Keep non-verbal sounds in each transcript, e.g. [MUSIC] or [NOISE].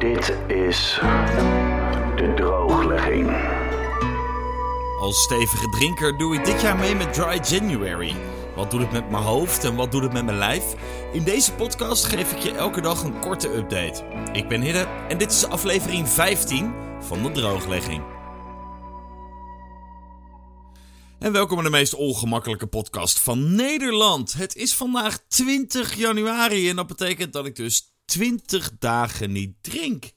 Dit is de drooglegging. Als stevige drinker doe ik dit jaar mee met Dry January. Wat doet het met mijn hoofd en wat doet het met mijn lijf? In deze podcast geef ik je elke dag een korte update. Ik ben Hidde en dit is aflevering 15 van de drooglegging. En welkom bij de meest ongemakkelijke podcast van Nederland. Het is vandaag 20 januari en dat betekent dat ik dus 20 dagen niet drink.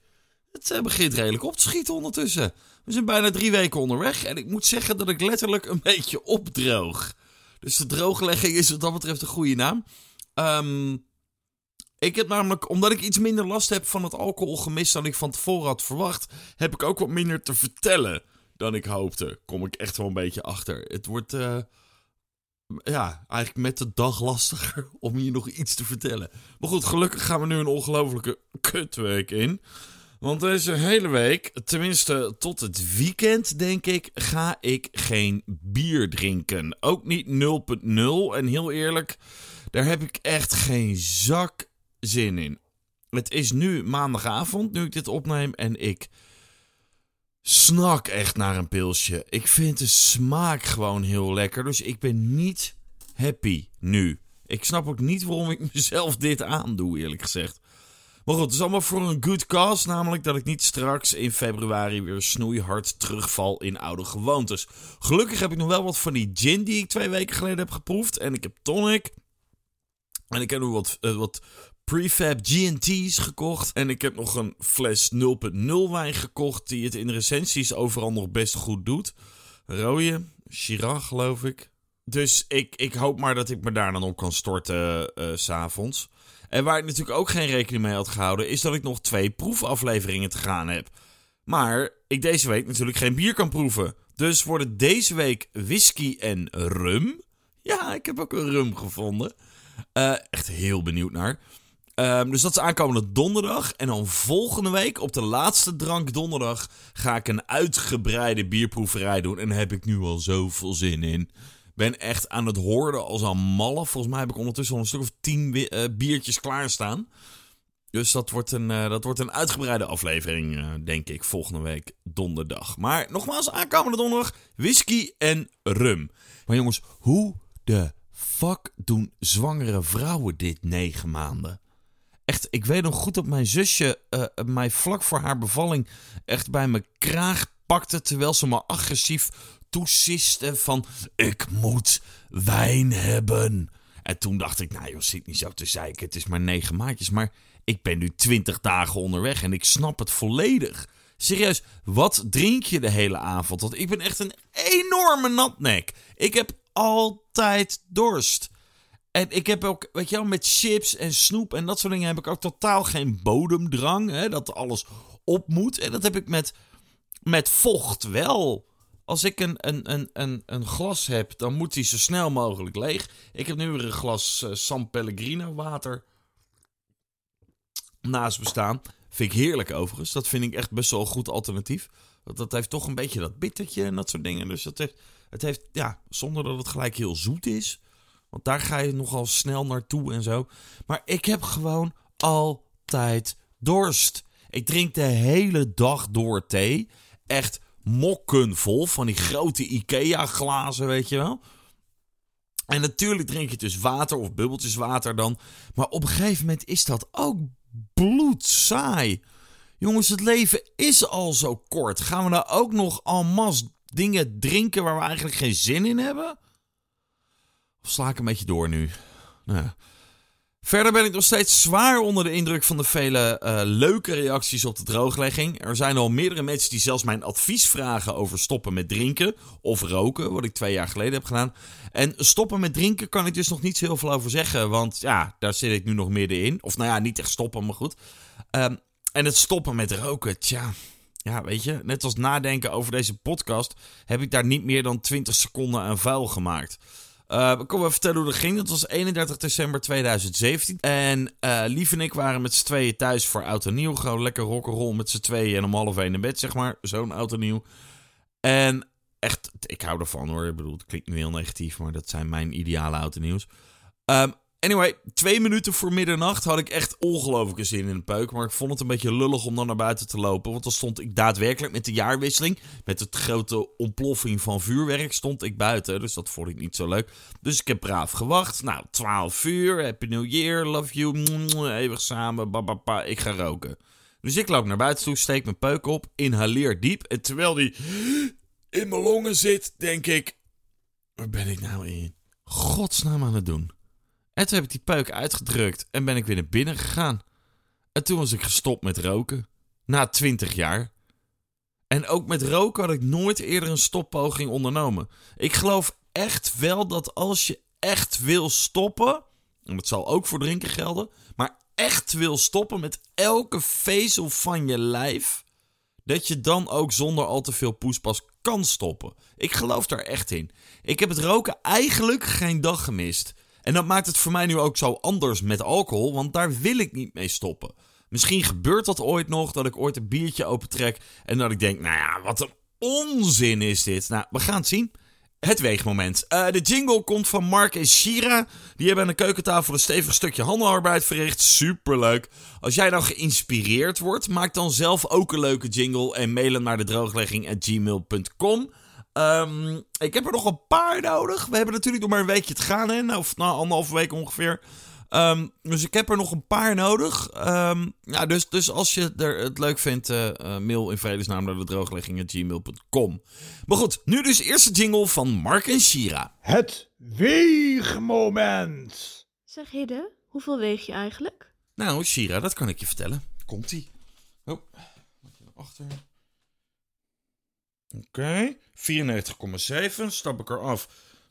Het eh, begint redelijk op te schieten ondertussen. We zijn bijna drie weken onderweg en ik moet zeggen dat ik letterlijk een [LAUGHS] beetje opdroog. Dus de drooglegging is wat dat betreft een goede naam. Ehm, ik heb namelijk, omdat ik iets minder last heb van het alcoholgemis dan ik van tevoren had verwacht, heb ik ook wat minder te vertellen dan ik hoopte. Kom ik echt wel een beetje achter. Het wordt, eh, ja, eigenlijk met de dag lastiger [LAUGHS] om hier nog iets te vertellen. Maar goed, gelukkig gaan we nu een ongelofelijke kutweek in. Want deze hele week, tenminste tot het weekend, denk ik, ga ik geen bier drinken. Ook niet 0.0. En heel eerlijk, daar heb ik echt geen zak zin in. Het is nu maandagavond, nu ik dit opneem, en ik snak echt naar een pilsje. Ik vind de smaak gewoon heel lekker, dus ik ben niet happy nu. Ik snap ook niet waarom ik [LAUGHS] mezelf dit aandoe, eerlijk gezegd. Maar goed, het is allemaal voor een good cause. Namelijk dat ik niet straks in februari weer snoeihard terugval in oude gewoontes. Gelukkig heb ik nog wel wat van die gin die ik twee weken geleden heb geproefd. En ik heb tonic. En ik heb nog wat, uh, wat prefab GT's gekocht. En ik heb nog een fles 0.0 wijn gekocht. Die het in recensies overal nog best goed doet. Rode, Chirac geloof ik. Dus ik, ik hoop maar dat ik me daar dan op kan storten s s'avonds. En waar ik natuurlijk ook geen rekening mee had gehouden, is dat ik nog twee proefafleveringen te gaan heb. Maar ik deze week natuurlijk geen bier kan proeven. Dus worden deze week whisky en rum. Ja, ik heb ook een rum gevonden. Uh, echt heel benieuwd naar. Um, dus dat is aankomende donderdag. En dan volgende week, op de laatste drank donderdag, ga ik een uitgebreide bierproeverij doen. En daar heb ik nu al zoveel zin in ben echt aan het hoorden als een malle. Volgens mij heb ik ondertussen al een stuk of tien uh, biertjes klaarstaan. Dus dat wordt een, uh, dat wordt een uitgebreide aflevering, uh, denk ik, volgende week donderdag. Maar nogmaals, aankomende donderdag, whisky en rum. Maar jongens, hoe de fuck doen zwangere vrouwen dit negen maanden? Echt, ik weet nog goed dat mijn zusje mij vlak voor haar bevalling echt bij mijn kraag pakte... terwijl ze me agressief toesisten van ik moet wijn hebben. En toen dacht ik, nou joh, zit niet zo te zeiken, het is maar negen maandjes. Maar ik ben nu twintig dagen onderweg en ik snap het volledig. Serieus, wat drink je de hele avond? Want ik ben echt een enorme natnek. Ik heb altijd dorst. En ik heb ook, weet je wel, met chips en snoep en dat soort dingen heb ik ook totaal geen bodemdrang. Hè, dat alles op moet. En dat heb ik met, met vocht wel. Als ik een, een, een, een, een glas heb, dan moet die zo snel mogelijk leeg. Ik heb nu weer een glas uh, San Pellegrino water naast me staan. Vind ik heerlijk overigens. Dat vind ik echt best wel een goed alternatief. Want dat heeft toch een beetje dat bittertje en dat soort dingen. Dus dat heeft, het heeft, ja, zonder dat het gelijk heel zoet is. Want daar ga je nogal snel naartoe en zo. Maar ik heb gewoon altijd dorst. Ik drink de hele dag door thee. Echt mokken vol van die grote IKEA-glazen, weet je wel. En natuurlijk drink je dus water of bubbeltjes water dan. Maar op een gegeven moment is dat ook bloedsaai. Jongens, het leven is al zo kort. Gaan we nou ook nog en dingen drinken waar we eigenlijk geen zin in hebben? Of sla ik een beetje door nu? Nou Verder ben ik nog steeds zwaar onder de indruk van de vele uh, leuke reacties op de drooglegging. Er zijn al meerdere mensen die zelfs mijn advies vragen over stoppen met drinken of roken, wat ik twee jaar geleden heb gedaan. En stoppen met drinken kan ik dus nog niet zo heel veel over zeggen, want ja, daar zit ik nu nog middenin. Of nou ja, niet echt stoppen, maar goed. Um, en het stoppen met roken, tja. Ja, weet je, net als nadenken over deze podcast heb ik daar niet meer dan 20 seconden aan vuil gemaakt. Uh, ik kom even vertellen hoe dat ging. Dat was 31 december 2017. En uh, Lief en ik waren met z'n tweeën thuis voor Oud en Nieuw. Gewoon lekker rock'n'roll met z'n tweeën en om half één in bed, zeg maar. Zo'n Oud en Nieuw. En echt, ik hou ervan hoor. Ik bedoel, het klinkt nu heel negatief, maar dat zijn mijn ideale Oud en Nieuws. Um, Anyway, twee minuten voor middernacht had ik echt ongelooflijke zin in een peuk. Maar ik vond het een beetje lullig om dan naar buiten te lopen. Want dan stond ik daadwerkelijk met de jaarwisseling. Met het grote ontploffing van vuurwerk stond ik buiten. Dus dat vond ik niet zo leuk. Dus ik heb braaf gewacht. Nou, 12 uur. Happy New Year. Love you. Eeuwig samen. Babapa. Ik ga roken. Dus ik loop naar buiten toe. Steek mijn peuk op. Inhaleer diep. En terwijl die in mijn longen zit, denk ik... Waar ben ik nou in godsnaam aan het doen? En toen heb ik die peuk uitgedrukt en ben ik weer naar binnen gegaan. En toen was ik gestopt met roken. Na twintig jaar. En ook met roken had ik nooit eerder een stoppoging ondernomen. Ik geloof echt wel dat als je echt wil stoppen. En dat zal ook voor drinken gelden. Maar echt wil stoppen met elke vezel van je lijf. Dat je dan ook zonder al te veel poespas kan stoppen. Ik geloof daar echt in. Ik heb het roken eigenlijk geen dag gemist. En dat maakt het voor mij nu ook zo anders met alcohol, want daar wil ik niet mee stoppen. Misschien gebeurt dat ooit nog, dat ik ooit een biertje opentrek en dat ik denk, nou ja, wat een onzin is dit. Nou, we gaan het zien. Het weegmoment. Uh, de jingle komt van Mark en Shira. Die hebben aan de keukentafel een stevig stukje handelarbeid verricht. Superleuk. Als jij nou geïnspireerd wordt, maak dan zelf ook een leuke jingle en mail hem naar de drooglegging.gmail.com. Um, ik heb er nog een paar nodig. We hebben natuurlijk nog maar een weekje te gaan, hè? Of nou, anderhalve week ongeveer. Um, dus ik heb er nog een paar nodig. Um, ja, dus, dus als je er het leuk vindt, uh, uh, mail in vredesnaam naar de drooglegging.gmail.com. Maar goed, nu dus eerste jingle van Mark en Shira. Het weegmoment. Zeg Hidde, hoeveel weeg je eigenlijk? Nou, Shira, dat kan ik je vertellen. Komt-ie. Oh, naar achter. Oké, okay. 94,7. Stap ik eraf.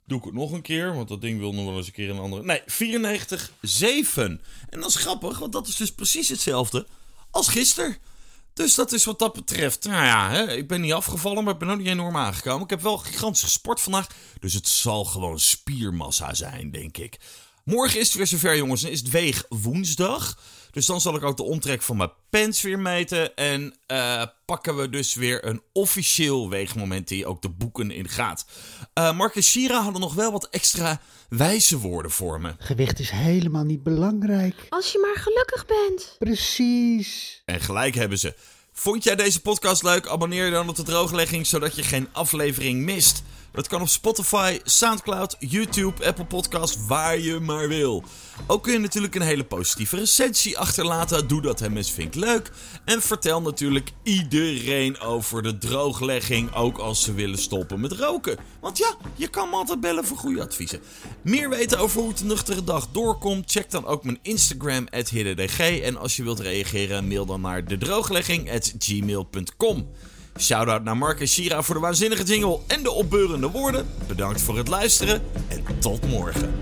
Doe ik het nog een keer, want dat ding wil nog wel eens een keer een andere. Nee, 94,7. En dat is grappig, want dat is dus precies hetzelfde als gisteren. Dus dat is wat dat betreft. Nou ja, hè, ik ben niet afgevallen, maar ik ben ook niet enorm aangekomen. Ik heb wel gigantisch gesport vandaag. Dus het zal gewoon spiermassa zijn, denk ik. Morgen is het weer zover, jongens. Dan is het weeg woensdag. Dus dan zal ik ook de omtrek van mijn pens weer meten. En uh, pakken we dus weer een officieel weegmoment die ook de boeken in gaat. Uh, Mark en Shira hadden nog wel wat extra wijze woorden voor me. Gewicht is helemaal niet belangrijk. Als je maar gelukkig bent. Precies. En gelijk hebben ze. Vond jij deze podcast leuk? Abonneer je dan op de drooglegging, zodat je geen aflevering mist. Dat kan op Spotify, Soundcloud, YouTube, Apple Podcast, waar je maar wil. Ook kun je natuurlijk een hele positieve recensie achterlaten. Doe dat, hè mensen, vind ik leuk. En vertel natuurlijk iedereen over de drooglegging, ook als ze willen stoppen met roken. Want ja, je kan me altijd bellen voor goede adviezen. Meer weten over hoe het de nuchtere dag doorkomt? Check dan ook mijn Instagram, hiddendg. En als je wilt reageren, mail dan naar dedrooglegging.gmail.com. Shoutout naar Mark en Shira voor de waanzinnige jingle en de opbeurende woorden. Bedankt voor het luisteren en tot morgen.